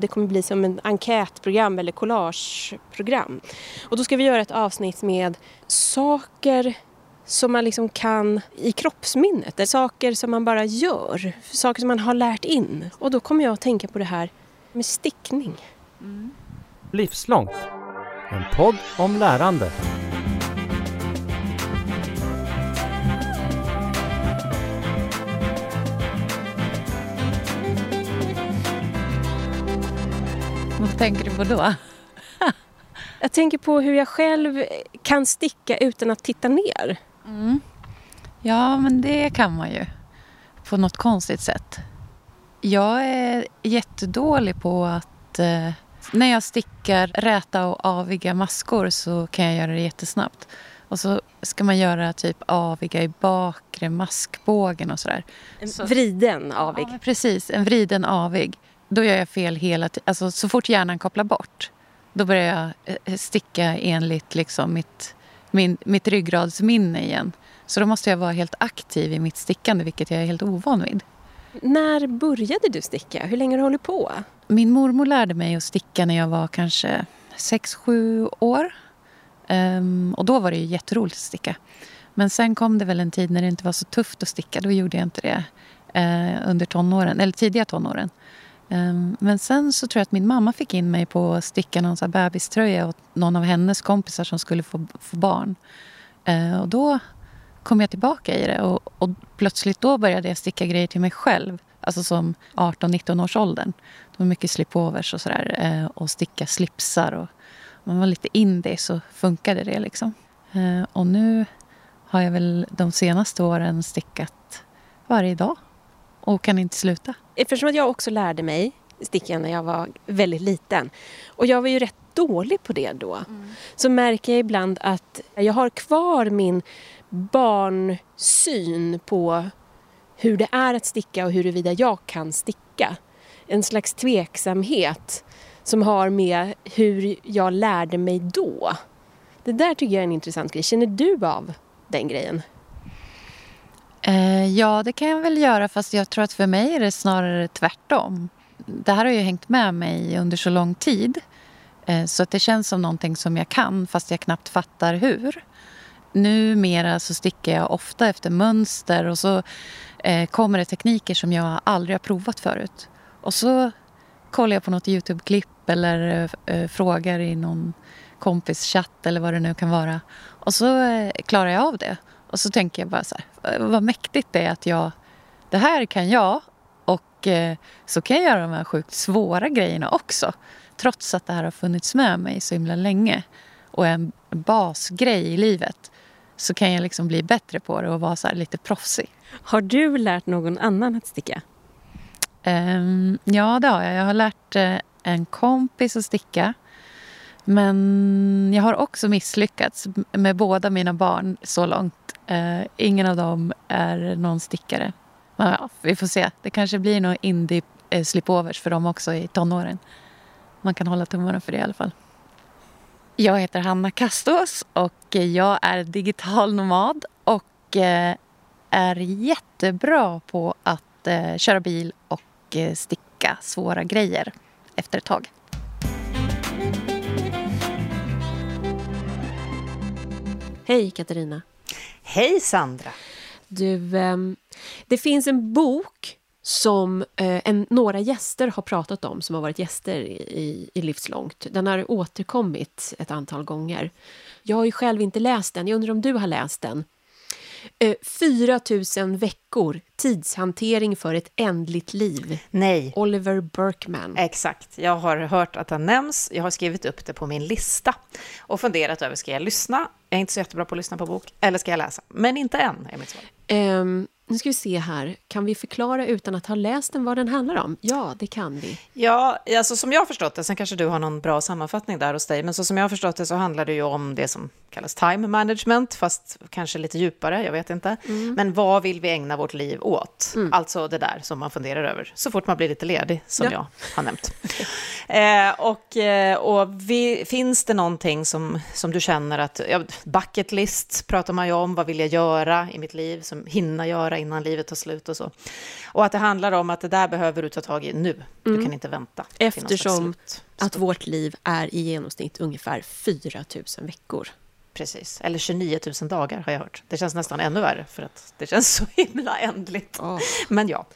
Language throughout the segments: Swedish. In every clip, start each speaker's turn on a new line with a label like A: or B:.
A: Det kommer bli som en enkätprogram eller collageprogram. Och då ska vi göra ett avsnitt med saker som man liksom kan i kroppsminnet. Det är saker som man bara gör, saker som man har lärt in. Och då kommer jag att tänka på det här med stickning. Mm.
B: Livslångt, en podd om lärande.
C: Tänker du på då?
A: jag tänker på hur jag själv kan sticka utan att titta ner. Mm.
C: Ja, men det kan man ju. På något konstigt sätt. Jag är jättedålig på att... Eh, när jag stickar räta och aviga maskor så kan jag göra det jättesnabbt. Och så ska man göra typ aviga i bakre maskbågen och sådär.
A: En vriden avig?
C: Ja, precis. En vriden avig. Då gör jag fel hela tiden. Alltså, så fort hjärnan kopplar bort, då börjar jag eh, sticka enligt liksom mitt, min, mitt ryggradsminne igen. Så då måste jag vara helt aktiv i mitt stickande, vilket jag är helt ovan vid.
A: När började du sticka? Hur länge har du hållit på?
C: Min mormor lärde mig att sticka när jag var kanske 6-7 år. Um, och då var det ju jätteroligt att sticka. Men sen kom det väl en tid när det inte var så tufft att sticka. Då gjorde jag inte det uh, under tonåren, eller tidiga tonåren. Ehm, men sen så tror jag att min mamma fick in mig på att sticka någon så bebiströja åt någon av hennes kompisar som skulle få, få barn. Ehm, och då kom jag tillbaka i det och, och plötsligt då började jag sticka grejer till mig själv. Alltså som 18-19 års åldern. Det var mycket slipovers och sådär. Eh, och sticka slipsar. Och, om man var lite indie så funkade det liksom. Ehm, och nu har jag väl de senaste åren stickat varje dag och kan inte sluta.
A: Eftersom att jag också lärde mig sticka när jag var väldigt liten och jag var ju rätt dålig på det då mm. så märker jag ibland att jag har kvar min barnsyn på hur det är att sticka och huruvida jag kan sticka. En slags tveksamhet som har med hur jag lärde mig då. Det där tycker jag är en intressant grej. Känner du av den grejen?
C: Eh, ja, det kan jag väl göra fast jag tror att för mig är det snarare tvärtom. Det här har ju hängt med mig under så lång tid. Eh, så att det känns som någonting som jag kan fast jag knappt fattar hur. Numera så stickar jag ofta efter mönster och så eh, kommer det tekniker som jag aldrig har provat förut. Och så kollar jag på något Youtube-klipp eller eh, frågar i någon kompis chatt eller vad det nu kan vara. Och så eh, klarar jag av det. Och så tänker jag bara så här, vad mäktigt det är att jag, det här kan jag och eh, så kan jag göra de här sjukt svåra grejerna också. Trots att det här har funnits med mig så himla länge och är en basgrej i livet så kan jag liksom bli bättre på det och vara så lite proffsig.
A: Har du lärt någon annan att sticka?
C: Um, ja, det har jag. Jag har lärt uh, en kompis att sticka. Men jag har också misslyckats med båda mina barn så långt. Uh, ingen av dem är någon stickare. Men ja, vi får se. Det kanske blir någon indie-slipovers eh, för dem också i tonåren. Man kan hålla tummarna för det i alla fall. Jag heter Hanna Kastås och eh, jag är digital nomad och uh, är jättebra på att köra bil och sticka svåra grejer efter ett tag.
A: Hej Katarina!
D: Hej Sandra!
A: Du, ehm, det finns en bok som eh, en, några gäster har pratat om, som har varit gäster i, i Livslångt. Den har återkommit ett antal gånger. Jag har ju själv inte läst den, jag undrar om du har läst den? 4 eh, 000 veckor tidshantering för ett ändligt liv.
D: Nej.
A: Oliver Burkman.
D: Exakt. Jag har hört att han nämns. Jag har skrivit upp det på min lista och funderat över, ska jag lyssna? Jag är inte så jättebra på att lyssna på bok. Eller ska jag läsa? Men inte än, är mitt svar.
A: Um, nu ska vi se här. Kan vi förklara utan att ha läst den vad den handlar om? Ja, det kan vi.
D: Ja, alltså som jag har förstått det, sen kanske du har någon bra sammanfattning där hos dig, men så som jag har förstått det så handlar det ju om det som kallas time management, fast kanske lite djupare, jag vet inte. Mm. Men vad vill vi ägna vårt liv åt? Mm. Alltså det där som man funderar över så fort man blir lite ledig, som ja. jag har nämnt. Eh, och eh, och vi, finns det någonting som, som du känner att, ja, bucket list pratar man ju om, vad vill jag göra i mitt liv, som hinna göra innan livet tar slut och så. Och att det handlar om att det där behöver du ta tag i nu, du
A: Mm.
D: kan inte vänta.
A: Eftersom att vårt liv är i genomsnitt ungefär 4 000 veckor.
D: Precis, eller 29 000 dagar har jag hört. Det känns nästan ännu värre, för att det känns så himla ändligt. Men ja,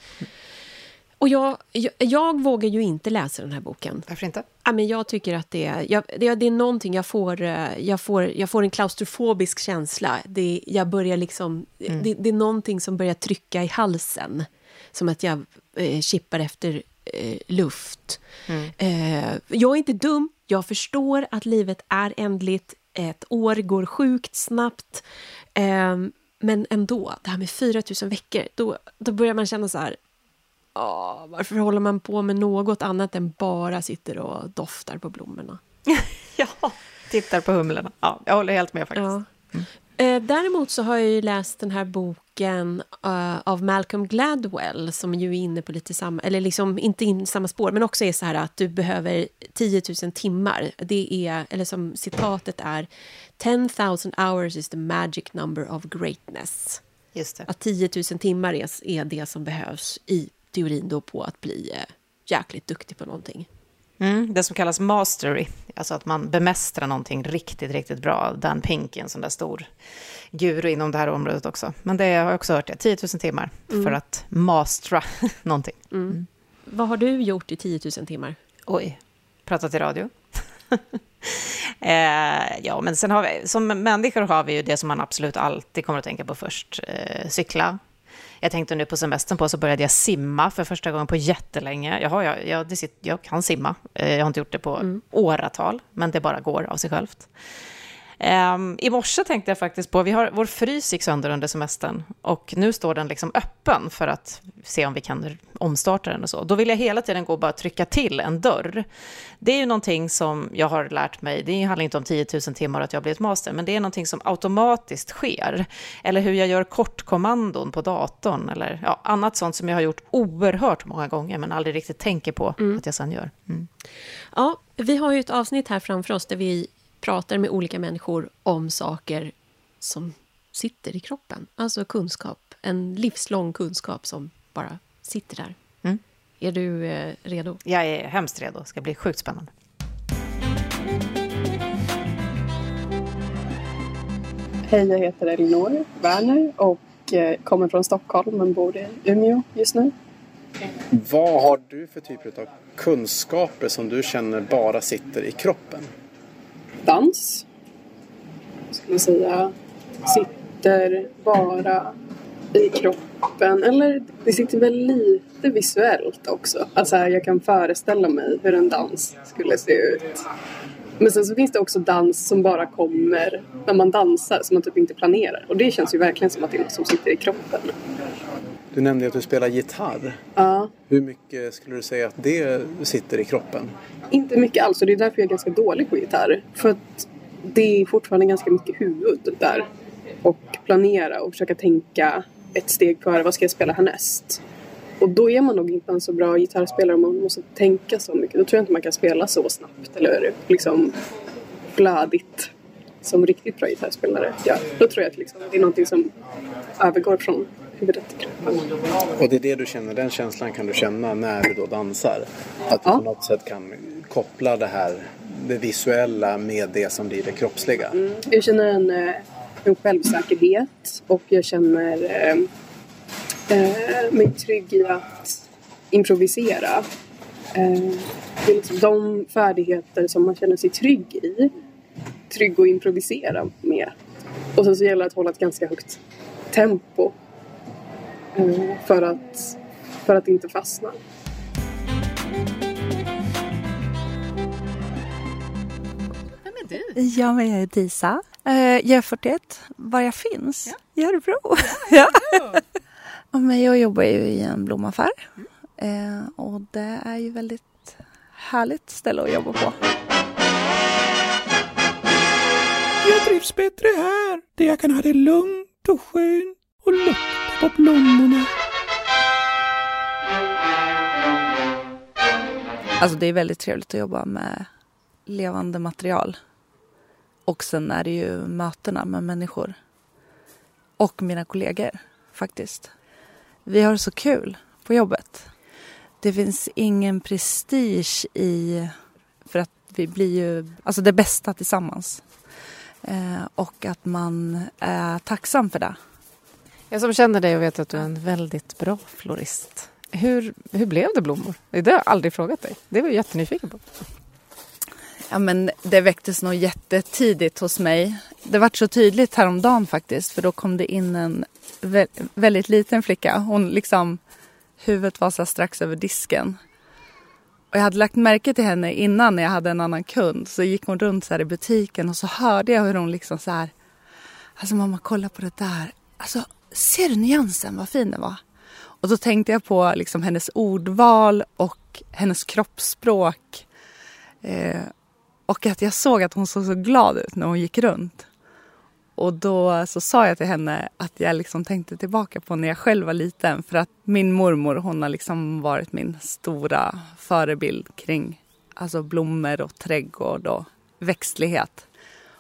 A: Och jag, jag, jag vågar ju inte läsa den här boken.
D: varför inte?
A: Ja, men jag tycker att det är, jag, det, det är någonting jag får, eh, jag får... Jag får en klaustrofobisk känsla. Det, jag börjar liksom, det, det är någonting som börjar trycka i halsen. Som att jag eh, kippar efter eh, luft. Eh, jag är inte dum. Jag förstår att livet är ändligt. Ett år går sjukt snabbt. Eh, men ändå, det här med 4 000 veckor, då, då börjar man känna så här... "Åh, varför håller man på med något annat än bara sitter och doftar på blommorna?
D: Ja, tittar på humlorna. Ja, jag håller helt med faktiskt.
A: Ja. Eh, däremot så har jag ju läst den här boken eh, av Malcolm Gladwell som ju är inne på lite samma, eller liksom inte in samma spår, men också är så här att du behöver 10 000 timmar. Det är, eller som citatet är, 10,000 hours is the magic number of greatness.
D: Just det.
A: Att 10 000 timmar är, är det som behövs i teorin då på att bli eh, jäkligt duktig på någonting.
D: Mm, det som kallas mastery, alltså att man bemästrar någonting riktigt, riktigt bra. Dan Pink är en sån där stor guru inom det här området också. Men det har jag också hört, det, 10 000 timmar för att mastra någonting.
A: Vad har du gjort i 10 000 timmar?
D: Oj, pratat i radio. eh, ja, men sen har vi, som människor har vi ju det som man absolut alltid kommer att tänka på först. Eh, cykla. Jag tänkte nu på semestern på så började jag simma för första gången på jättelänge. Jaha, jag, jag, jag kan simma. Eh, jag har inte gjort det på åratal, men det bara går av sig självt. Um, I morse tänkte jag faktiskt på, vi har, vår frys gick sönder under semestern och nu står den liksom öppen för att se om vi kan omstarta den och så. Då vill jag hela tiden gå och bara trycka till en dörr. Det är ju någonting som jag har lärt mig, det handlar inte om 10 000 timmar att jag har blivit master, men det är någonting som automatiskt sker. Eller hur jag gör kortkommandon på datorn eller ja, annat sånt som jag har gjort oerhört många gånger men aldrig riktigt tänker på att jag sen gör. Mm.
A: Ja, vi har ju ett avsnitt här framför oss där vi pratar med olika människor om saker som sitter i kroppen. Alltså kunskap, en livslång kunskap som bara sitter där.
D: Mm.
A: Är du eh, redo?
D: Jag är hemskt redo, det ska bli sjukt spännande.
E: Hej, jag heter Elinor Werner och eh, kommer från Stockholm men bor i Umeå just nu.
F: Vad har du för typer av kunskaper som du känner bara sitter i kroppen?
E: Dans. Jag säga sitter bara i kroppen. Eller det sitter väl lite visuellt också. Alltså jag kan föreställa mig hur en dans skulle se ut. Men sen så finns det också dans som bara kommer när man dansar, som man typ inte planerar. Och det känns ju verkligen som att det är något som sitter i kroppen.
F: Du nämnde att du spelar gitarr.
E: Ja.
F: Hur mycket skulle du säga att det sitter i kroppen?
E: Inte mycket alls och det är därför jag är ganska dålig på gitarr. För att det är fortfarande ganska mycket huvud där. Och planera och försöka tänka ett steg före. Vad ska jag spela härnäst? Och då är man nog inte en så bra gitarrspelare om man måste tänka så mycket. Då tror jag inte man kan spela så snabbt eller liksom flödigt som riktigt bra gitarrspelare gör. Då tror jag att liksom, det är någonting som övergår från huvudet till kroppen.
F: Och det är det du känner, den känslan kan du känna när du då dansar? Att du
E: Ja.
F: på något sätt kan koppla det här, det visuella med det som blir det kroppsliga?
E: Jag känner en, eh, en självsäkerhet och jag känner eh, eh, mig trygg i att improvisera. Eh, det är liksom de färdigheter som man känner sig trygg i. Trygg att improvisera med. Och sen så gäller det att hålla ett ganska högt tempo. För, att, för att inte fastna.
G: Ja, men jag är Disa. Eh, jag är 41. Var jag finns? I Örebro. Ja. Ja, men jag jobbar ju i en blomaffär. Eh, och det är ju väldigt härligt ställe att jobba på.
H: Jag trivs bättre här, där jag kan ha det lugnt och skönt och lukta på blommorna.
G: Alltså det är väldigt trevligt att jobba med levande material. Och sen är det ju mötena med människor. Och mina kollegor faktiskt. Vi har så kul på jobbet. Det finns ingen prestige i... För att vi blir ju alltså det bästa tillsammans. Eh, och att man är tacksam för det.
D: Jag som känner dig och vet att du är en väldigt bra florist. Hur, hur blev det blommor? Det har jag aldrig frågat dig. Det var jag jättenyfiken på.
G: Ja, men det väcktes nog jättetidigt hos mig. Det var så tydligt häromdagen faktiskt för då kom det in en vä- väldigt liten flicka. Hon liksom, huvudet var så strax över disken. Och jag hade lagt märke till henne innan när jag hade en annan kund. Så gick hon runt så här i butiken och så hörde jag hur hon liksom så här. Alltså mamma kolla på det där. Alltså ser du nyansen vad fin den var? Och då tänkte jag på liksom hennes ordval och hennes kroppsspråk. Eh, och att jag såg att hon såg så glad ut när hon gick runt. Och då så sa jag till henne att jag liksom tänkte tillbaka på när jag själv var liten. För att min mormor hon har liksom varit min stora förebild kring alltså blommor och trädgård och växtlighet.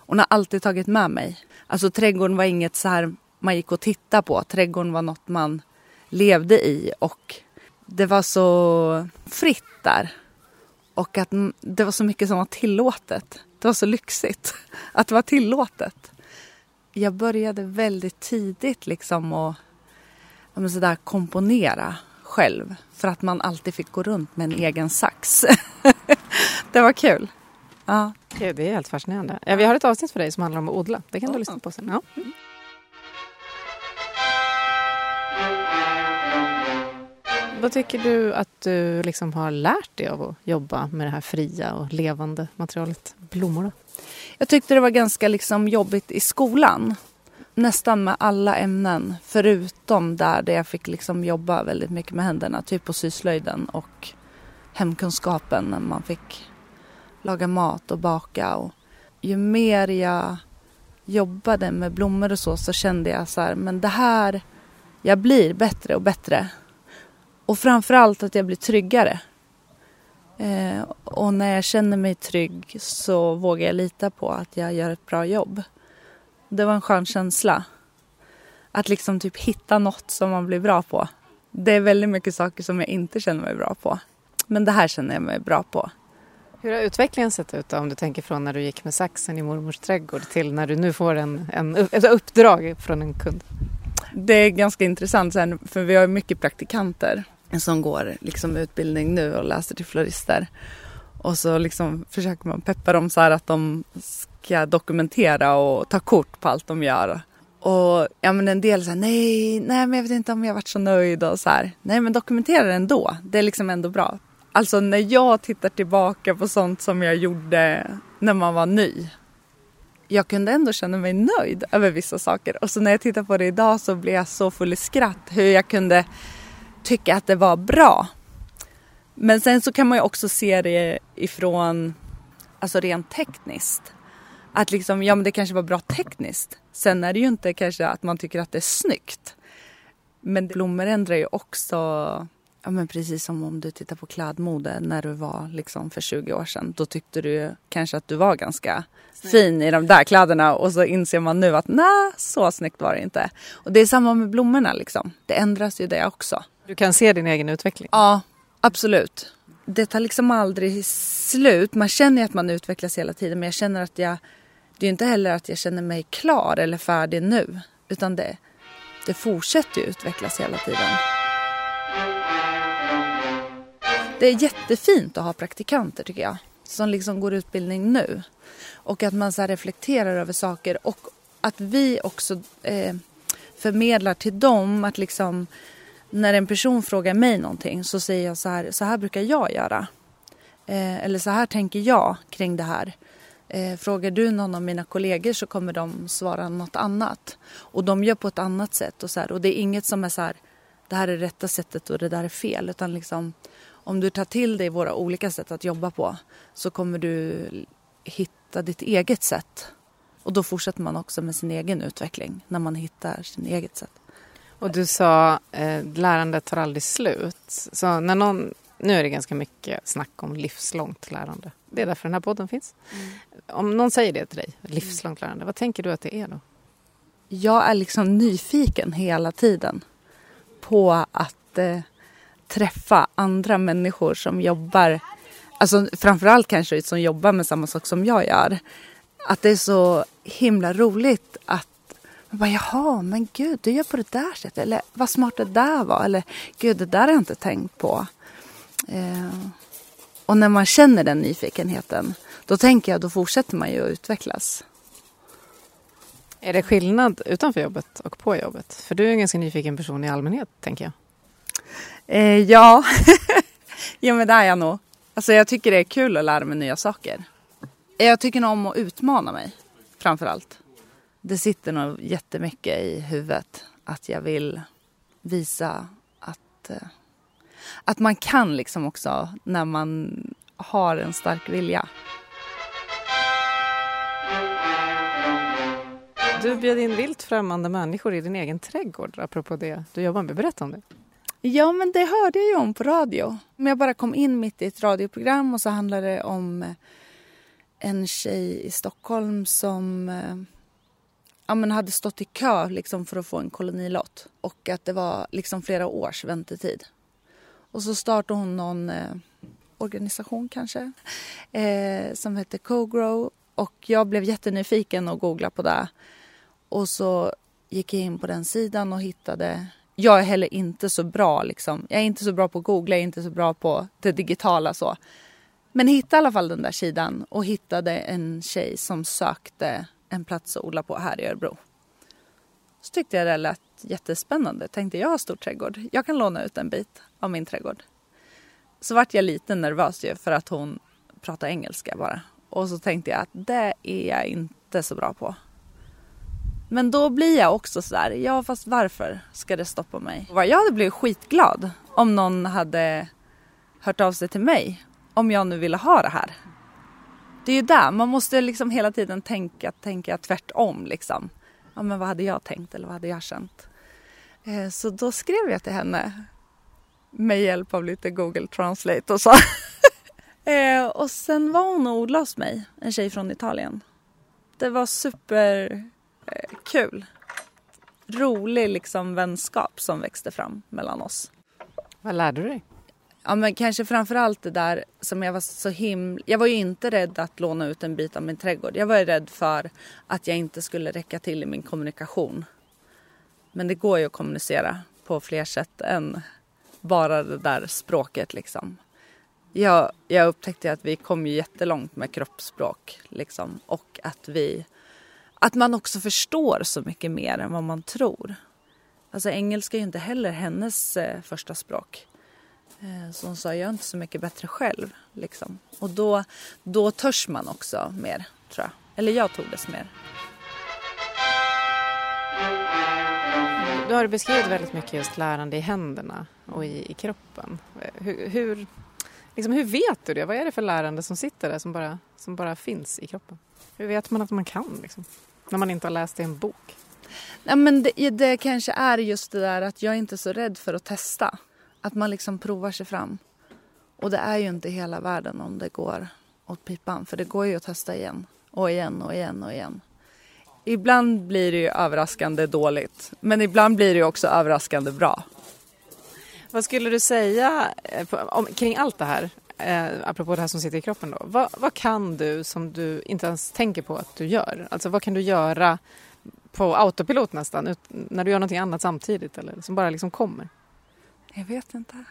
G: Hon har alltid tagit med mig. Alltså trädgården var inget så här man gick och tittade på. Trädgården var något man levde i och det var så fritt där. Och att det var så mycket som var tillåtet. Det var så lyxigt att det var tillåtet. Jag började väldigt tidigt liksom att ja, så där, komponera själv. För att man alltid fick gå runt med en egen sax. det var kul. Ja.
D: Det är helt fascinerande. Ja, vi har ett avsnitt för dig som handlar om att odla. Det kan du lyssna på sen. Ja. Vad tycker du att du liksom har lärt dig av att jobba med det här fria och levande materialet blommor?
G: Jag tyckte det var ganska liksom jobbigt i skolan. Nästan med alla ämnen förutom där, där jag fick liksom jobba väldigt mycket med händerna. Typ på syslöjden och hemkunskapen när man fick laga mat och baka. Och ju mer jag jobbade med blommor och så, så kände jag så här, men det här, jag blir bättre och bättre. Och framförallt att jag blir tryggare. Eh, och när jag känner mig trygg så vågar jag lita på att jag gör ett bra jobb. Det var en skön känsla. Att liksom typ hitta något som man blir bra på. Det är väldigt mycket saker som jag inte känner mig bra på. Men det här känner jag mig bra på.
D: Hur har utvecklingen sett ut då, om du tänker från när du gick med saxen i mormors trädgård till när du nu får en, en, ett uppdrag från en kund?
G: Det är ganska intressant sen, för vi har mycket praktikanter som går liksom utbildning nu och läser till florister. Och så liksom försöker man peppa dem så här att de ska dokumentera och ta kort på allt de gör. Och ja, men en del säger nej, nej, men jag vet inte om jag varit så nöjd och så här. Nej, men dokumentera det ändå. Det är liksom ändå bra. Alltså när jag tittar tillbaka på sånt som jag gjorde när man var ny. Jag kunde ändå känna mig nöjd över vissa saker. Och så när jag tittar på det idag så blir jag så full i skratt hur jag kunde tycka att det var bra. Men sen så kan man ju också se det ifrån, alltså rent tekniskt. Att liksom, ja men det kanske var bra tekniskt. Sen är det ju inte kanske att man tycker att det är snyggt. Men blommor ändrar ju också, ja men precis som om du tittar på klädmode när du var liksom för 20 år sedan. Då tyckte du kanske att du var ganska snygg. fin i de där kläderna och så inser man nu att nej, så snyggt var det inte. Och det är samma med blommorna liksom. Det ändras ju det också.
D: Du kan se din egen utveckling?
G: Ja, absolut. Det tar liksom aldrig slut. Man känner att man utvecklas hela tiden men jag känner att jag... Det är inte heller att jag känner mig klar eller färdig nu. Utan det, det fortsätter ju utvecklas hela tiden. Det är jättefint att ha praktikanter tycker jag. Som liksom går utbildning nu. Och att man så reflekterar över saker och att vi också eh, förmedlar till dem att liksom när en person frågar mig någonting så säger jag så här, så här brukar jag göra. Eh, eller så här tänker jag kring det här. Eh, frågar du någon av mina kollegor så kommer de svara något annat. Och de gör på ett annat sätt. Och, så här, och det är inget som är så här, det här är rätta sättet och det där är fel. Utan liksom, om du tar till dig våra olika sätt att jobba på så kommer du hitta ditt eget sätt. Och då fortsätter man också med sin egen utveckling när man hittar sin eget sätt.
D: Och du sa eh, lärandet tar aldrig slut. Så när någon Nu är det ganska mycket snack om livslångt lärande. Det är därför den här podden finns. Om någon säger det till dig, livslångt lärande, vad tänker du att det är då?
G: Jag är liksom nyfiken hela tiden på att eh, träffa andra människor som jobbar, alltså framförallt kanske som jobbar med samma sak som jag gör. Att det är så himla roligt att man bara, jaha, men gud, du gör på det där sättet. Eller vad smart det där var. Eller gud, det där har jag inte tänkt på. Eh, och när man känner den nyfikenheten, då tänker jag, då fortsätter man ju att utvecklas.
D: Är det skillnad utanför jobbet och på jobbet? För du är en ganska nyfiken person i allmänhet, tänker jag.
G: Eh, ja, ja men det är jag nog. Alltså jag tycker det är kul att lära mig nya saker. Jag tycker nog om att utmana mig, framför allt. Det sitter nog jättemycket i huvudet att jag vill visa att, eh, att man kan liksom också när man har en stark vilja.
D: Du bjöd in vilt främmande människor i din egen trädgård, apropå det du jobbar med. Berätta om det.
G: Ja, men det hörde jag ju om på radio. Men jag bara kom in mitt i ett radioprogram och så handlade det om en tjej i Stockholm som eh, ja, men hade stått i kö liksom för att få en kolonilott och att det var liksom flera års väntetid. Och så startade hon någon eh, organisation kanske eh, som hette CoGrow och jag blev jättenyfiken och googlade på det. Och så gick jag in på den sidan och hittade jag är heller inte så bra liksom. Jag är inte så bra på att googla, jag är inte så bra på det digitala så. Men hittade i alla fall den där sidan och hittade en tjej som sökte en plats att odla på här i Örebro. Så tyckte jag det lät jättespännande. Tänkte jag har stor trädgård. Jag kan låna ut en bit av min trädgård. Så vart jag lite nervös ju för att hon pratar engelska bara. Och så tänkte jag att det är jag inte så bra på. Men då blir jag också så där, ja fast varför ska det stoppa mig? Jag hade blivit skitglad om någon hade hört av sig till mig. Om jag nu ville ha det här. Det är ju där, man måste liksom hela tiden tänka, tänka tvärtom liksom. Ja men vad hade jag tänkt eller vad hade jag känt? Eh, så då skrev jag till henne med hjälp av lite Google Translate och så. Eh, och sen var hon och odlade hos mig, en tjej från Italien. Det var superkul, eh. Rolig liksom vänskap som växte fram mellan oss.
D: Vad lärde du dig?
G: Ja men kanske framförallt det där som jag var så himla... Jag var ju inte rädd att låna ut en bit av min trädgård. Jag var ju rädd för att jag inte skulle räcka till i min kommunikation. Men det går ju att kommunicera på fler sätt än bara det där språket liksom. Jag, jag upptäckte att vi kom ju jättelångt med kroppsspråk liksom och att vi att man också förstår så mycket mer än vad man tror. Alltså engelska är ju inte heller hennes eh, första språk. Eh, så hon sa, jag är inte så mycket bättre själv. Liksom. Och då, då törs man också mer, tror jag. Eller jag tog det mer.
D: Du har beskrivit väldigt mycket just lärande i händerna och i, i kroppen. Hur, hur, liksom, hur vet du det? Vad är det för lärande som sitter där som bara, som bara finns i kroppen? Hur vet man att man kan? Liksom? När man inte har läst det i en bok?
G: Nej, men det, det kanske är just det där att jag är inte så rädd för att testa. Att man liksom provar sig fram. Och det är ju inte hela världen om det går åt pipan. För det går ju att testa igen och igen och igen och igen. Ibland blir det ju överraskande dåligt. Men ibland blir det ju också överraskande bra.
D: Vad skulle du säga eh, om, kring allt det här? Eh, apropå det här som sitter i kroppen då. Vad, vad, kan du som du inte ens tänker på att du gör? Alltså vad kan du göra på autopilot nästan, ut, när du gör någonting annat samtidigt eller som bara liksom kommer?
G: Jag vet inte.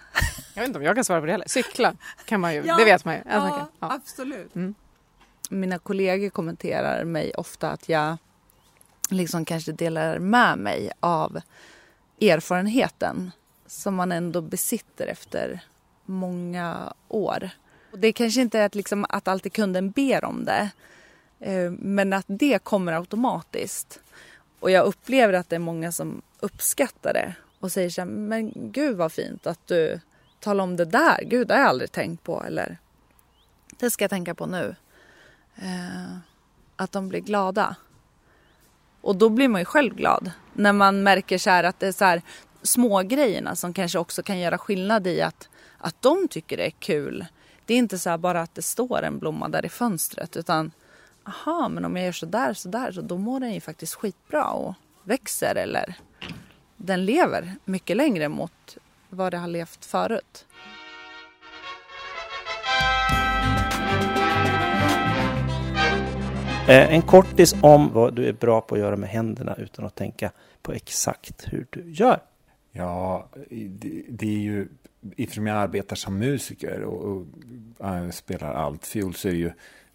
D: Jag vet inte om jag kan svara på det heller. Cykla kan man ju, ja, det vet man ju.
G: Ja, ja. absolut. Mm. Mina kollegor kommenterar mig ofta att jag liksom kanske delar med mig av erfarenheten som man ändå besitter efter många år. Och det kanske inte är att, liksom, att alltid kunden ber om det eh, men att det kommer automatiskt. Och jag upplever att det är många som uppskattar det och säger så här, men gud vad fint att du talar om det där. Gud, det har jag aldrig tänkt på. Eller det ska jag tänka på nu. Eh, att de blir glada. Och då blir man ju själv glad. När man märker så att det är så här smågrejerna som kanske också kan göra skillnad i att att de tycker det är kul. Det är inte så bara att det står en blomma där i fönstret utan aha, men om jag gör så där, så där, så då mår den ju faktiskt skitbra och växer eller den lever mycket längre mot vad det har levt förut.
I: Eh, En kortis om vad du är bra på att göra med händerna utan att tänka på exakt hur du gör.
J: Ja, det, är ju, eftersom jag arbetar som musiker och, och äh, spelar altfiol så är det ju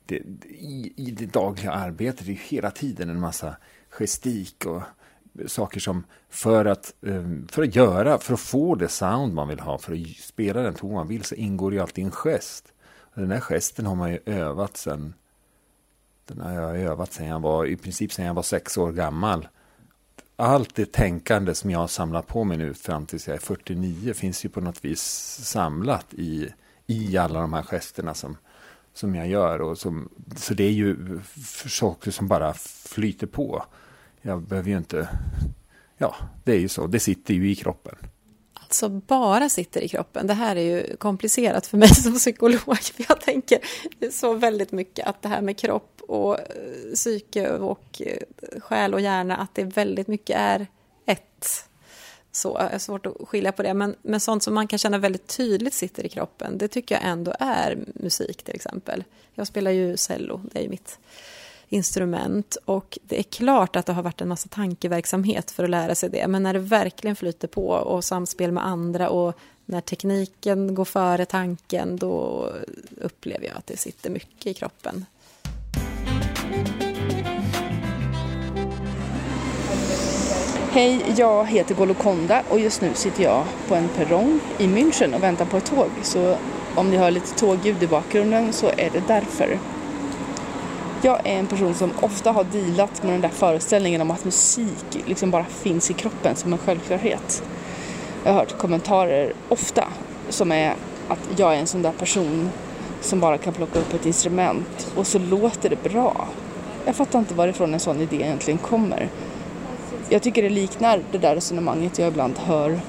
J: det, i, i det dagliga arbetet det är ju hela tiden en massa gestik och saker som för att, eh, för att göra, för att få det sound man vill ha, för att spela den ton man vill så ingår ju alltid en gest. Och den här gesten har man ju övat sen den har jag övat sen jag var, i princip sen jag var sex år gammal. Allt det tänkande som jag har samlat på mig nu fram tills jag är 49 finns ju på något vis samlat i, i alla de här gesterna som, som jag gör. Och som, så det är ju saker som bara flyter på. Jag behöver ju inte... Ja, det är ju så. Det sitter ju i kroppen.
K: Alltså bara sitter i kroppen. Det här är ju komplicerat för mig som psykolog. För jag tänker så väldigt mycket att det här med kropp och eh, psyke och eh, själ och hjärna, att det väldigt mycket är ett. Så är svårt att skilja på det. Men, men sånt som man kan känna väldigt tydligt sitter i kroppen, det tycker jag ändå är musik till exempel. Jag spelar ju cello, det är ju mitt instrument. Och det är klart att det har varit en massa tankeverksamhet för att lära sig det. Men när det verkligen flyter på och samspel med andra och när tekniken går före tanken, då upplever jag att det sitter mycket i kroppen.
L: Hej, jag heter Golokonda och just nu sitter jag på en perrong i München och väntar på ett tåg. Så om ni hör lite tågljud i bakgrunden så är det därför. Jag är en person som ofta har dealat med den där föreställningen om att musik liksom bara finns i kroppen som en självklarhet. Jag har hört kommentarer ofta som är att jag är en sån där person som bara kan plocka upp ett instrument och så låter det bra. Jag fattar inte varifrån en sån idé egentligen kommer. Jag tycker det liknar det där resonemanget jag ibland hör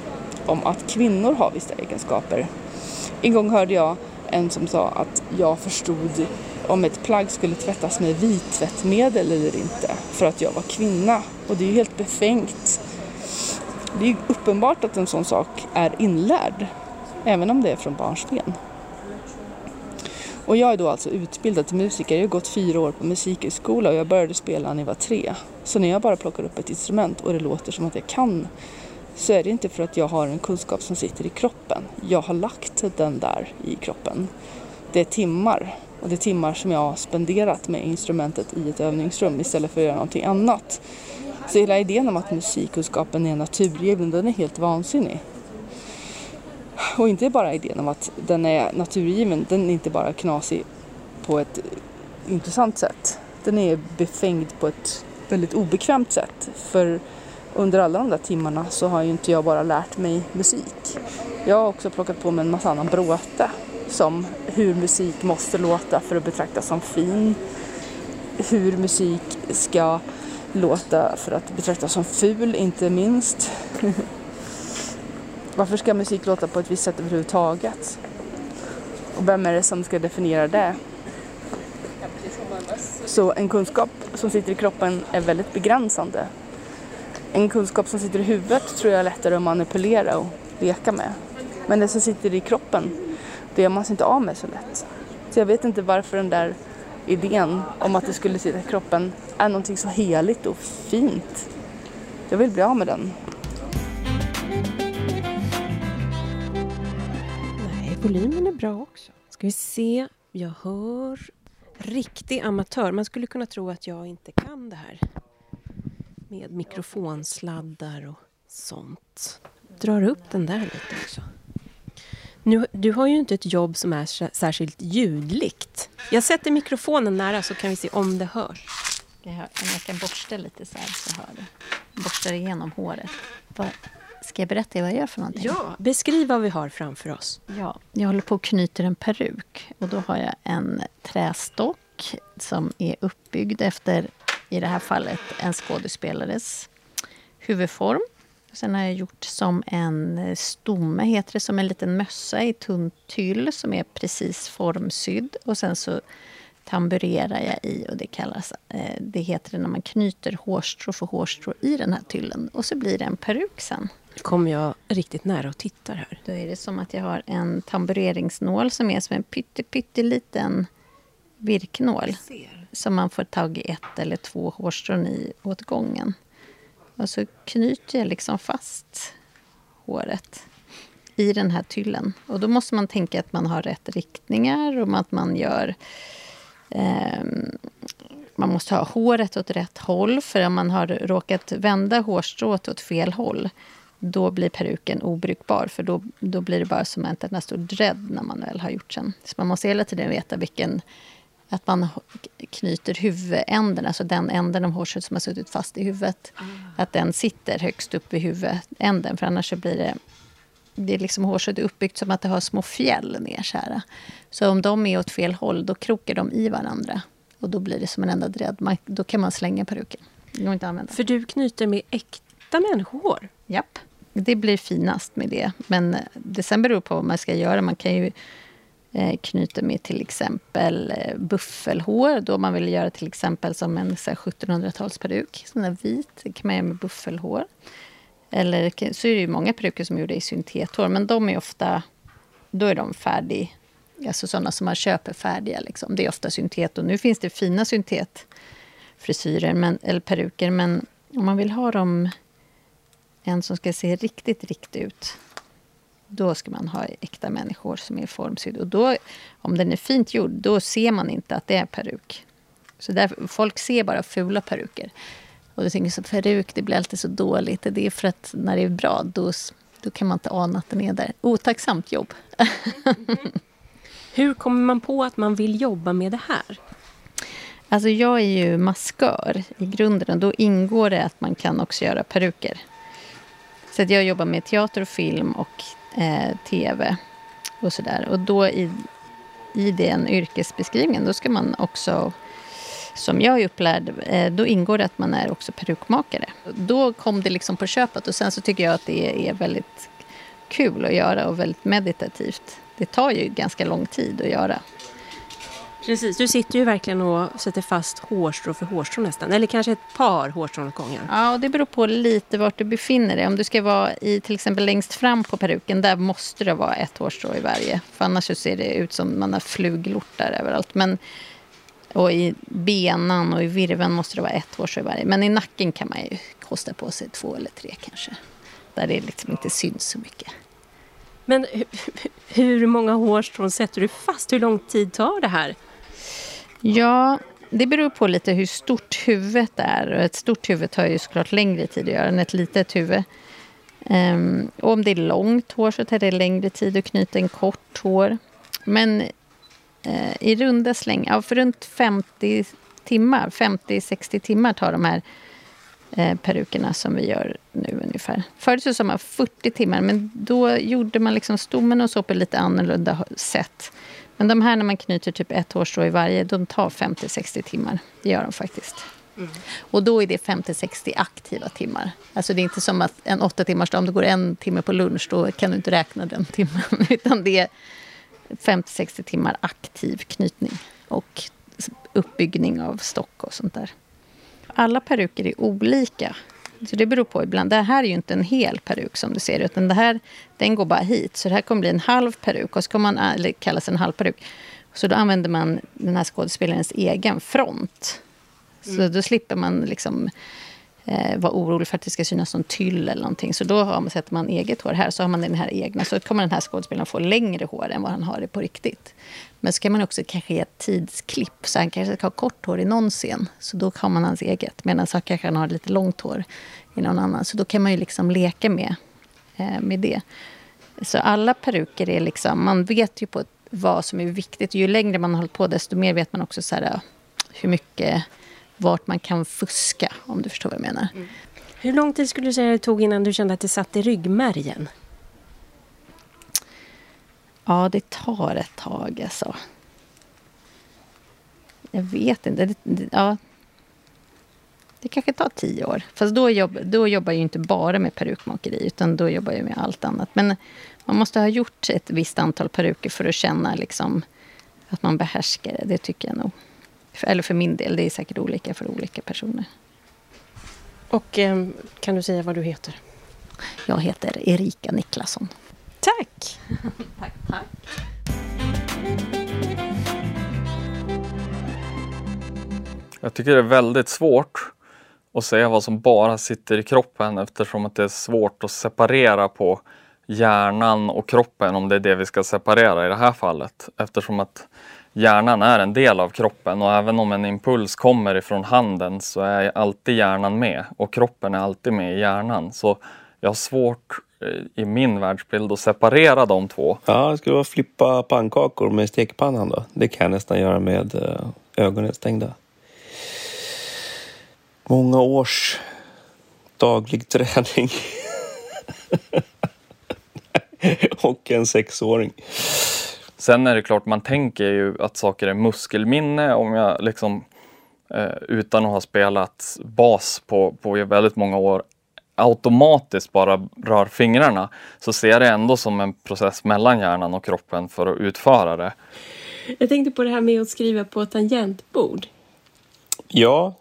L: om att kvinnor har vissa egenskaper. En gång hörde jag en som sa att jag förstod om ett plagg skulle tvättas med vittvättmedel eller inte för att jag var kvinna. Och det är ju helt befängt. Det är ju uppenbart att en sån sak är inlärd, även om det är från barnsben. Och jag är då alltså utbildad till musiker. Jag har gått fyra år på musikhögskola och jag började spela när jag var tre. Så när jag bara plockar upp ett instrument och det låter som att jag kan så är det inte för att jag har en kunskap som sitter i kroppen. Jag har lagt den där i kroppen. Det är timmar och det är timmar som jag har spenderat med instrumentet i ett övningsrum istället för att göra någonting annat. Så hela idén om att musikkunskapen är naturgiven, den är helt vansinnig. Och inte bara idén om att den är naturgiven, den är inte bara knasig på ett intressant sätt. Den är befängd på ett väldigt obekvämt sätt. För under alla de där timmarna så har ju inte jag bara lärt mig musik. Jag har också plockat på mig en massa annan bråte. Som hur musik måste låta för att betraktas som fin. Hur musik ska låta för att betraktas som ful, inte minst. Varför ska musik låta på ett visst sätt överhuvudtaget? Och vem är det som ska definiera det? Så en kunskap som sitter i kroppen är väldigt begränsande. En kunskap som sitter i huvudet tror jag är lättare att manipulera och leka med. Men det som sitter i kroppen, då gör man sig inte av med så lätt. Så jag vet inte varför den där idén om att det skulle sitta i kroppen är någonting så heligt och fint. Jag vill bli av med den.
A: Nej, volymen är bra också. Ska vi se. Jag hör riktig amatör. Man skulle kunna tro att jag inte kan det här. Med mikrofonsladdar och sånt. Drar upp den där lite också. Nu, du har ju inte ett jobb som är sä- särskilt ljudligt. Jag sätter mikrofonen nära så kan vi se om det hörs.
M: Jag, hör, jag kan borsta lite så här så hör du. Borstar igenom håret. Ska jag berätta vad jag gör för någonting?
A: Ja, beskriv vad vi har framför oss.
M: Ja, jag håller på och knyter en peruk. Och då har jag en trästock som är uppbyggd efter, i det här fallet, en skådespelares huvudform. Sen har jag gjort som en eh, stomme, heter det, som en liten mössa i tunt tyll som är precis formsydd. Och sen så tamburerar jag i och det kallas, eh, det heter det när man knyter hårstrå för hårstrå i den här tyllen. Och så blir det en peruk sen.
A: kommer jag riktigt nära och tittar här.
M: Då är det som att jag har en tambureringsnål som är som en pytte, pytteliten virknål. Som man får tag i ett eller två hårstrån i åt gången. Och så knyter jag liksom fast håret i den här tyllen. Och då måste man tänka att man har rätt riktningar och att man gör... Eh, man måste ha håret åt rätt håll, för om man har råkat vända hårstrået åt fel håll då blir peruken obrukbar, för då, då blir det bara som en enda stor dread när man väl har gjort sen. Så man måste hela tiden veta vilken... Att man knyter huvudänden, alltså den änden av hårstrået som har suttit fast i huvudet. Mm. Att den sitter högst upp i huvudänden, för annars blir det... Det är liksom hårstrået uppbyggt som att det har små fjäll ner så här. Så om de är åt fel håll, då krokar de i varandra. Och då blir det som en enda dread. då kan man slänga peruken. Går inte använda.
A: För du knyter med äkta människohår?
M: Japp. Det blir finast med det. Men det sen beror på vad man ska göra. Man kan ju Eh, knyter med till exempel eh, buffelhår. Då man vill göra till exempel som en 1700-talsperuk. Sån där vit. Det kan man göra med buffelhår. Eller så är det ju många peruker som är gjorda i syntethår. Men de är ofta... Då är de färdiga. Alltså sådana som man köper färdiga. Liksom. Det är ofta syntet. Och nu finns det fina syntetfrisyrer, men, eller peruker. Men om man vill ha dem en som ska se riktigt riktig ut, då ska man ha äkta människor som är formsydd. Och då, om den är fint gjord, då ser man inte att det är peruk. Så där, folk ser bara fula peruker. Och det tänker så peruk, det blir alltid så dåligt. Det är för att när det är bra, då, då kan man inte ana att den är där. Otacksamt jobb.
A: Hur kommer man på att man vill jobba med det här?
M: Alltså jag är ju maskör i grunden och då ingår det att man kan också göra peruker. Så att jag jobbar med teater och film och eh, tv och sådär. Och då i, i den yrkesbeskrivningen, då ska man också som jag är upplärd, eh, då ingår det att man är också perukmakare. Då kom det liksom på köpet och sen så tycker jag att det är väldigt kul att göra och väldigt meditativt. Det tar ju ganska lång tid att göra.
A: Precis, du sitter ju verkligen och sätter fast hårstrå för hårstrå nästan. Eller kanske ett par hårstrån åt gången.
M: Ja, och det beror på lite vart du befinner dig. Om du ska vara i till exempel längst fram på peruken, där måste det vara ett hårstrå i varje. För annars så ser det ut som man har fluglortar överallt. Men, och i benan och i virven måste det vara ett hårstrå i varje. Men i nacken kan man ju kosta på sig två eller tre kanske. Där det liksom inte syns så mycket.
A: Men hur många hårstrån sätter du fast? Hur lång tid tar det här?
M: Ja, det beror på lite hur stort huvudet är. Ett stort huvud tar ju såklart längre tid att göra än ett litet huvud. Um, och om det är långt hår så tar det längre tid att knyta en kort hår. Men uh, i runda slängar, ja, för runt 50 timmar, 50-60 timmar tar de här eh, perukerna som vi gör nu ungefär. Förut så sa man 40 timmar, men då gjorde man liksom stommen och så på lite annorlunda sätt. Men de här när man knyter typ ett hårstrå i varje, de tar 50-60 timmar. Det gör de faktiskt. Mm. Och då är det 50-60 aktiva timmar. Alltså det är inte som att en åtta timmars dag, om du går en timme på lunch, då kan du inte räkna den timmen. Utan det är 50-60 timmar aktiv knytning och uppbyggning av stock och sånt där. Alla peruker är olika. Så det beror på ibland. Det här är ju inte en hel peruk som du ser, utan det här, den går bara hit. Så det här kommer bli en halv peruk, och så kan man, eller kallas en halv peruk. Så då använder man den här skådespelarens egen front. Så mm. då slipper man liksom eh, vara orolig för att det ska synas som tyll eller någonting. Så då har man, sätter man eget hår här, så har man den här egna. Så kommer den här skådespelaren få längre hår än vad han har det på riktigt. Men så kan man också kanske ge ett tidsklipp. Så han kanske ska ha kort hår i någon scen. Så då har man hans eget. Medan han kanske har lite långt hår i någon annan. Så då kan man ju liksom leka med, eh, med det. Så alla peruker är liksom... Man vet ju på vad som är viktigt. Ju längre man har hållit på, desto mer vet man också så här, hur mycket... Vart man kan fuska, om du förstår vad jag menar. Mm.
A: Hur lång tid skulle du säga det tog innan du kände att det satt i ryggmärgen?
M: Ja, det tar ett tag alltså. Jag vet inte. Det, det, ja. det kanske tar tio år. Fast då, jobb, då jobbar jag inte bara med perukmakeri, utan då jobbar jag med allt annat. Men man måste ha gjort ett visst antal peruker för att känna liksom, att man behärskar det. Det tycker jag nog. Eller för min del, det är säkert olika för olika personer.
A: Och eh, kan du säga vad du heter?
M: Jag heter Erika Niklasson.
A: Tack!
M: tack, tack.
N: Jag tycker det är väldigt svårt att säga vad som bara sitter i kroppen eftersom att det är svårt att separera på hjärnan och kroppen om det är det vi ska separera i det här fallet. Eftersom att hjärnan är en del av kroppen och även om en impuls kommer ifrån handen så är alltid hjärnan med och kroppen är alltid med i hjärnan. Så jag har svårt eh, i min världsbild att separera de två.
B: Ja, det skulle vara flippa pannkakor med stekpannan då? Det kan jag nästan göra med eh, ögonen stängda. Många års daglig träning. och en sexåring.
N: Sen är det klart, man tänker ju att saker är muskelminne om jag liksom eh, utan att ha spelat bas på, på väldigt många år automatiskt bara rör fingrarna så ser jag det ändå som en process mellan hjärnan och kroppen för att utföra det.
A: Jag tänkte på det här med att skriva på tangentbord.
B: Ja,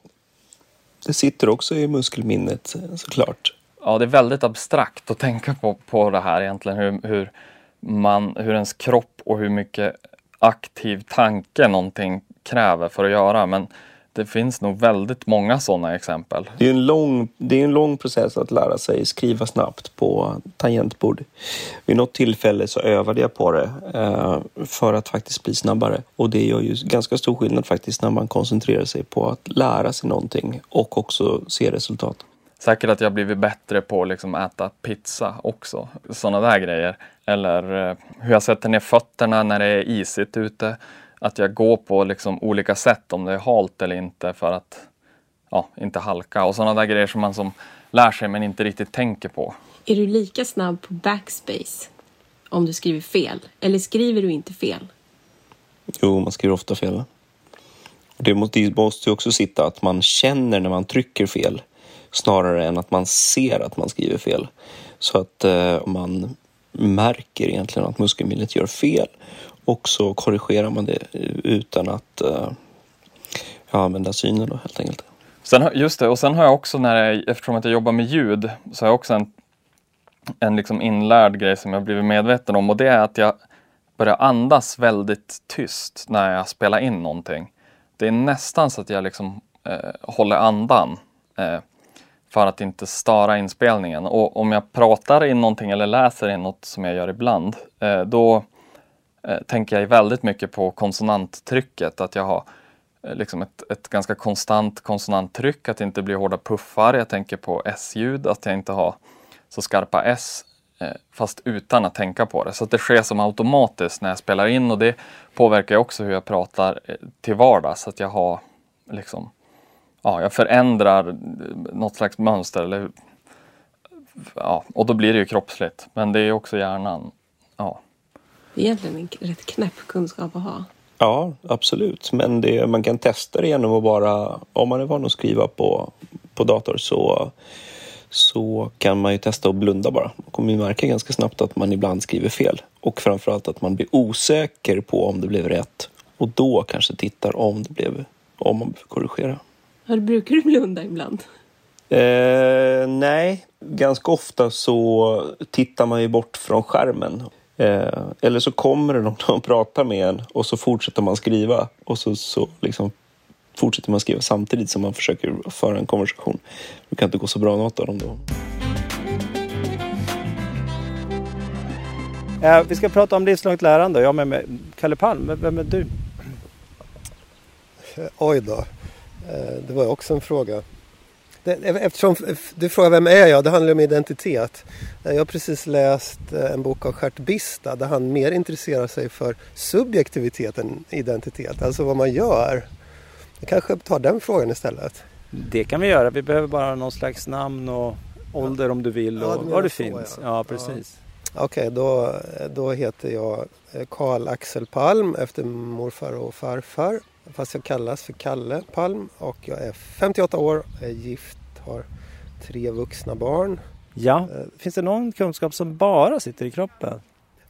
B: det sitter också i muskelminnet såklart.
N: Ja, det är väldigt abstrakt att tänka på, på det här egentligen. Hur, hur, man, hur ens kropp och hur mycket aktiv tanke någonting kräver för att göra. Men det finns nog väldigt många sådana exempel.
B: Det är en lång, det är en lång process att lära sig skriva snabbt på tangentbord. Vid något tillfälle så övade jag på det eh, för att faktiskt bli snabbare. Och det gör ju ganska stor skillnad faktiskt när man koncentrerar sig på att lära sig någonting och också se resultat.
N: Säkert att jag blivit bättre på att liksom äta pizza också. Sådana där grejer. Eller eh, hur jag sätter ner fötterna när det är isigt ute att jag går på liksom olika sätt om det är halt eller inte för att ja, inte halka och sådana där grejer som man som lär sig men inte riktigt tänker på.
A: Är du lika snabb på backspace om du skriver fel? Eller skriver du inte fel?
B: Jo, man skriver ofta fel. Det måste ju också sitta att man känner när man trycker fel snarare än att man ser att man skriver fel. Så att eh, man märker egentligen att muskelminnet gör fel och så korrigerar man det utan att uh, använda synen då helt enkelt.
N: Sen, just det, och sen har jag också när jag, eftersom att jag jobbar med ljud, så har jag också en, en liksom inlärd grej som jag blivit medveten om och det är att jag börjar andas väldigt tyst när jag spelar in någonting. Det är nästan så att jag liksom eh, håller andan eh, för att inte störa inspelningen. Och om jag pratar in någonting eller läser in något som jag gör ibland, eh, då eh, tänker jag väldigt mycket på konsonanttrycket. Att jag har eh, liksom ett, ett ganska konstant konsonanttryck, att det inte blir hårda puffar. Jag tänker på S-ljud, att jag inte har så skarpa S eh, fast utan att tänka på det. Så det sker som automatiskt när jag spelar in och det påverkar också hur jag pratar eh, till vardags. Att jag har liksom, ja, jag förändrar något slags mönster. Eller, ja, och då blir det ju kroppsligt. Men det är också hjärnan. Ja.
A: Det är egentligen en rätt knäpp kunskap att ha.
B: Ja, absolut. Men det, man kan testa det genom att bara, om man är van att skriva på, på dator så, så kan man ju testa att blunda bara. Man kommer ju märka ganska snabbt att man ibland skriver fel. Och framförallt att man blir osäker på om det blev rätt. Och då kanske tittar om det blev, om man behöver korrigera.
A: Ja, brukar du blunda ibland?
B: Eh, nej, ganska ofta så tittar man ju bort från skärmen Eh, eller så kommer det någon och pratar med en och så fortsätter man skriva och så, så liksom fortsätter man skriva samtidigt som man försöker föra en konversation. Det kan inte gå så bra något av dem då.
I: Eh, vi ska prata om livslångt lärande. Jag med, med Kalle Palm. Vem är du?
O: Oj då. Eh, det var också en fråga. Eftersom du frågar vem är jag? Det handlar om identitet. Jag har precis läst eh, en bok av Gert Bista där han mer intresserar sig för subjektivitet än identitet. Alltså vad man gör. Jag kanske tar den frågan istället.
I: Det kan vi göra. Vi behöver bara någon slags namn och ålder om du vill och ja, var du finns. Ja, precis.
O: Ja. Okej, okay, då, då heter jag Karl Axel Palm efter morfar och farfar. Fast jag kallas för Kalle Palm och jag är 58 år, är gift, har tre vuxna barn.
I: Ja, finns det någon kunskap som bara sitter i kroppen?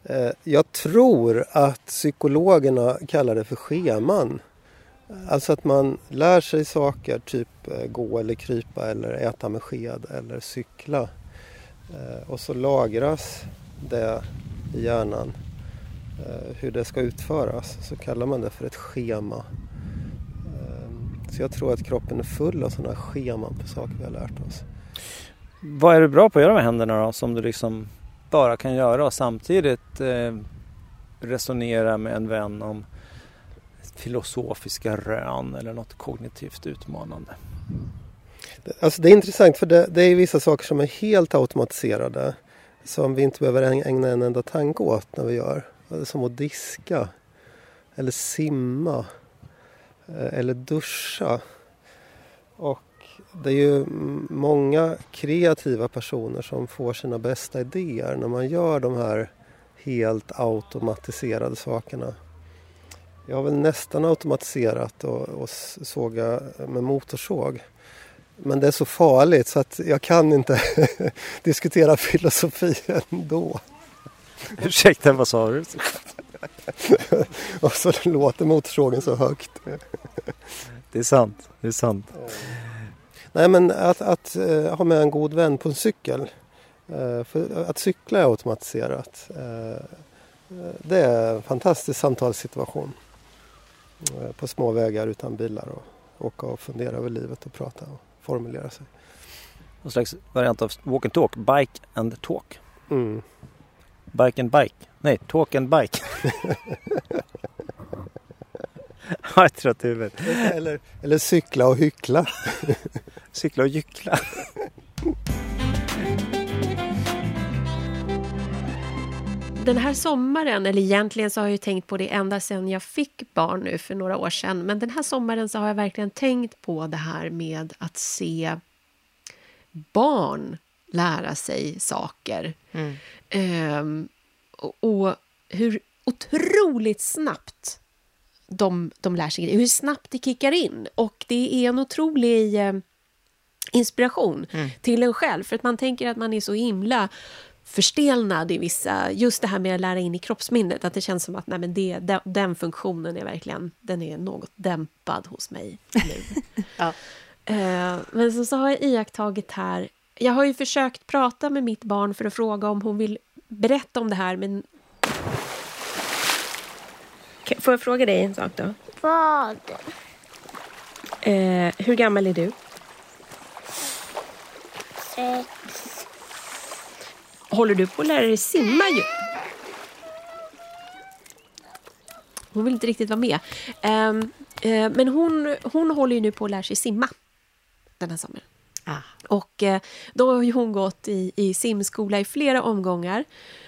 O: Eh, Jag tror att psykologerna kallar det för scheman. Alltså att man lär sig saker, typ eh, gå eller krypa eller äta med sked eller cykla. Eh, Och så lagras det i hjärnan eh, hur det ska utföras. Så kallar man det för ett schema. Så jag tror att kroppen är full av sådana scheman på saker vi har lärt oss.
I: Vad är du bra på att göra med händerna då som du liksom bara kan göra och samtidigt eh, resonera med en vän om filosofiska rön eller något kognitivt utmanande?
O: Alltså det är intressant för det, det är vissa saker som är helt automatiserade. Som vi inte behöver äg- ägna en enda tanke åt när vi gör. Som att diska. Eller simma. Eh, eller duscha. Och det är ju många kreativa personer som får sina bästa idéer när man gör de här helt automatiserade sakerna. Jag har väl nästan automatiserat och, och såga med motorsåg. Men det är så farligt så att jag kan inte diskutera filosofi ändå.
I: Ursäkta, vad sa du?
O: och så låter motorsågen så högt.
I: Det är sant, det är sant.
O: Nej men att, att eh, ha med en god vän på en cykel. Eh, för att cykla är automatiserat. Eh, det är en fantastisk samtalssituation. På små vägar utan bilar och åka och fundera över livet och prata och formulera sig.
I: Någon slags variant av walk and talk, bike and talk.
O: Mm.
I: Bike and bike. Nej, talk and bike. Har jag trött i huvudet.
O: Eller, eller cykla och hyckla.
I: cykla och gyckla.
A: Den här sommaren, eller egentligen så har jag ju tänkt på det ända sedan jag fick barn nu för några år sedan. Men den här sommaren så har jag verkligen tänkt på det här med att se barn lära sig saker.
D: Mm.
A: Ehm, och, och hur otroligt snabbt de, de lär sig grejer, hur snabbt det kickar in. Och det är en otrolig eh, inspiration
D: Mm.
A: till en själv. För att man tänker att man är så himla förstelnad i vissa... Just det här med att lära in i kroppsminnet. Att det känns som att nej, men det, den, den funktionen är verkligen den är något dämpad hos mig nu.
D: Ja.
A: Eh, men så, så har jag iakttagit här... Jag har ju försökt prata med mitt barn för att fråga om hon vill berätta om det här, men... Får jag fråga dig en sak då?
P: Vad?
A: Eh, hur gammal är du?
P: Sex.
A: Håller du på att lära dig simma ju? Hon vill inte riktigt vara med. Ehm, eh, men hon, hon håller ju nu på att lära sig simma den här sommaren.
D: Ah.
A: Och eh, då har ju hon gått i, i simskola i flera omgångar.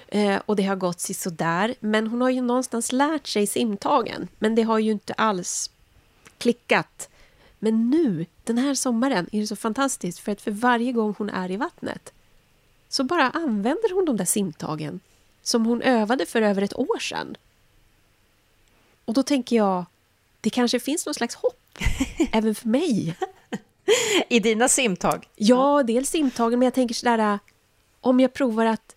A: Eh, och det har gått sådär. Men hon har ju någonstans lärt sig simtagen. Men det har ju inte alls klickat. Men nu, den här sommaren, är det så fantastiskt. För att för varje gång hon är i vattnet så bara använder hon de där simtagen som hon övade för över ett år sedan. Och då tänker jag, det kanske finns någon slags hopp även för mig.
D: I dina simtag?
A: Ja, dels simtagen, men jag tänker sådär, om jag provar att,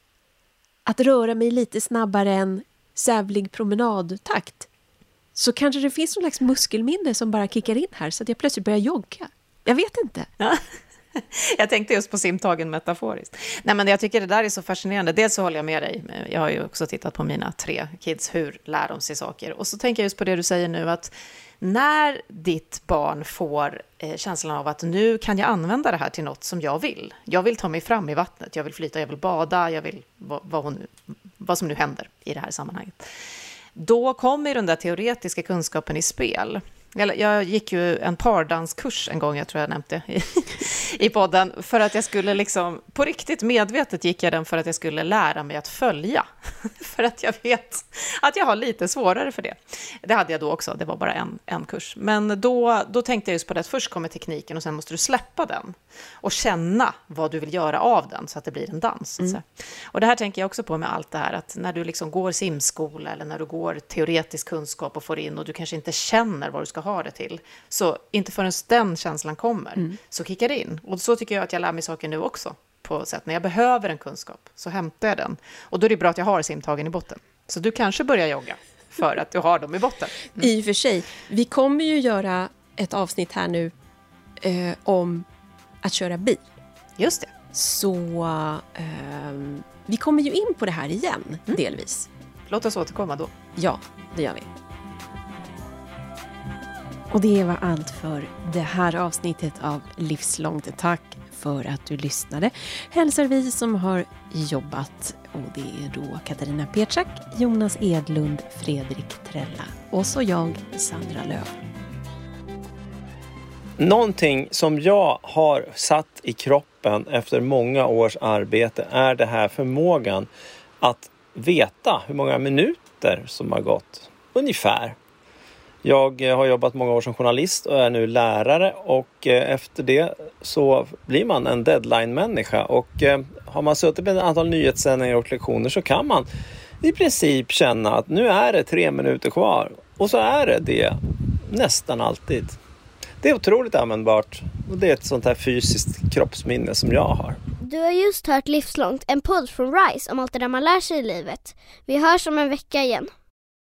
A: att röra mig lite snabbare än sävlig promenadtakt så kanske det finns någon slags muskelminne som bara kickar in här så att jag plötsligt börjar jogga. Jag vet inte.
D: Jag tänkte just på simtagen metaforiskt. Nej, men jag tycker det där är så fascinerande. Dels så håller jag med dig. Jag har ju också tittat på mina tre kids. Hur lär de sig saker? Och så tänker jag just på det du säger nu att när ditt barn får eh, känslan av att nu kan jag använda det här till något som jag vill. Jag vill ta mig fram i vattnet, jag vill flyta, jag vill bada, jag vill vad, vad, hon nu, vad som nu händer i det här sammanhanget. Då kommer den där teoretiska kunskapen i spel. Jag gick ju en pardanskurs en gång, jag tror jag nämnt det i, i podden, för att jag skulle liksom, på riktigt medvetet gick jag den för att jag skulle lära mig att följa för att jag vet att jag har lite svårare för det. Det hade jag då också, det var bara en, en kurs. Men då, då tänkte jag just på det att först kommer tekniken och sen måste du släppa den och känna vad du vill göra av den så att det blir en dans. Mm. Och det här tänker jag också på med allt det här att när du liksom går simskola eller när du går teoretisk kunskap och får in och du kanske inte känner vad du ska ha det till, så inte förrän den känslan kommer mm. så kickar det in. Och så tycker jag att jag lär mig saker nu också på sätt. När jag behöver en kunskap så hämtar jag den. Och då är det bra att jag har simtagen i botten. Så du kanske börjar jogga för att du har dem i botten.
A: Mm. I och för sig, vi kommer ju göra ett avsnitt här nu eh, om att köra bil.
D: Just det.
A: Så eh, vi kommer ju in på det här igen, mm. delvis.
D: Låt oss återkomma då.
A: Ja, det gör vi. Och det var allt för det här avsnittet av Livslångt. Tack för att du lyssnade. Hälsar vi som har jobbat och det är då Katarina Petschak, Jonas Edlund, Fredrik Trella och så jag, Sandra Löf.
Q: Någonting som jag har satt i kroppen efter många års arbete är det här förmågan att veta hur många minuter som har gått. Ungefär. Jag eh, har jobbat många år som journalist och är nu lärare och eh, efter det så blir man en deadline-människa och eh, har man suttit med ett antal nyhetssändningar och lektioner så kan man i princip känna att nu är det tre minuter kvar och så är det det nästan alltid. Det är otroligt användbart och det är ett sånt här fysiskt kroppsminne som jag har.
P: Du har just hört Livslångt, en podd från RISE om allt det där man lär sig i livet. Vi hörs om en vecka igen.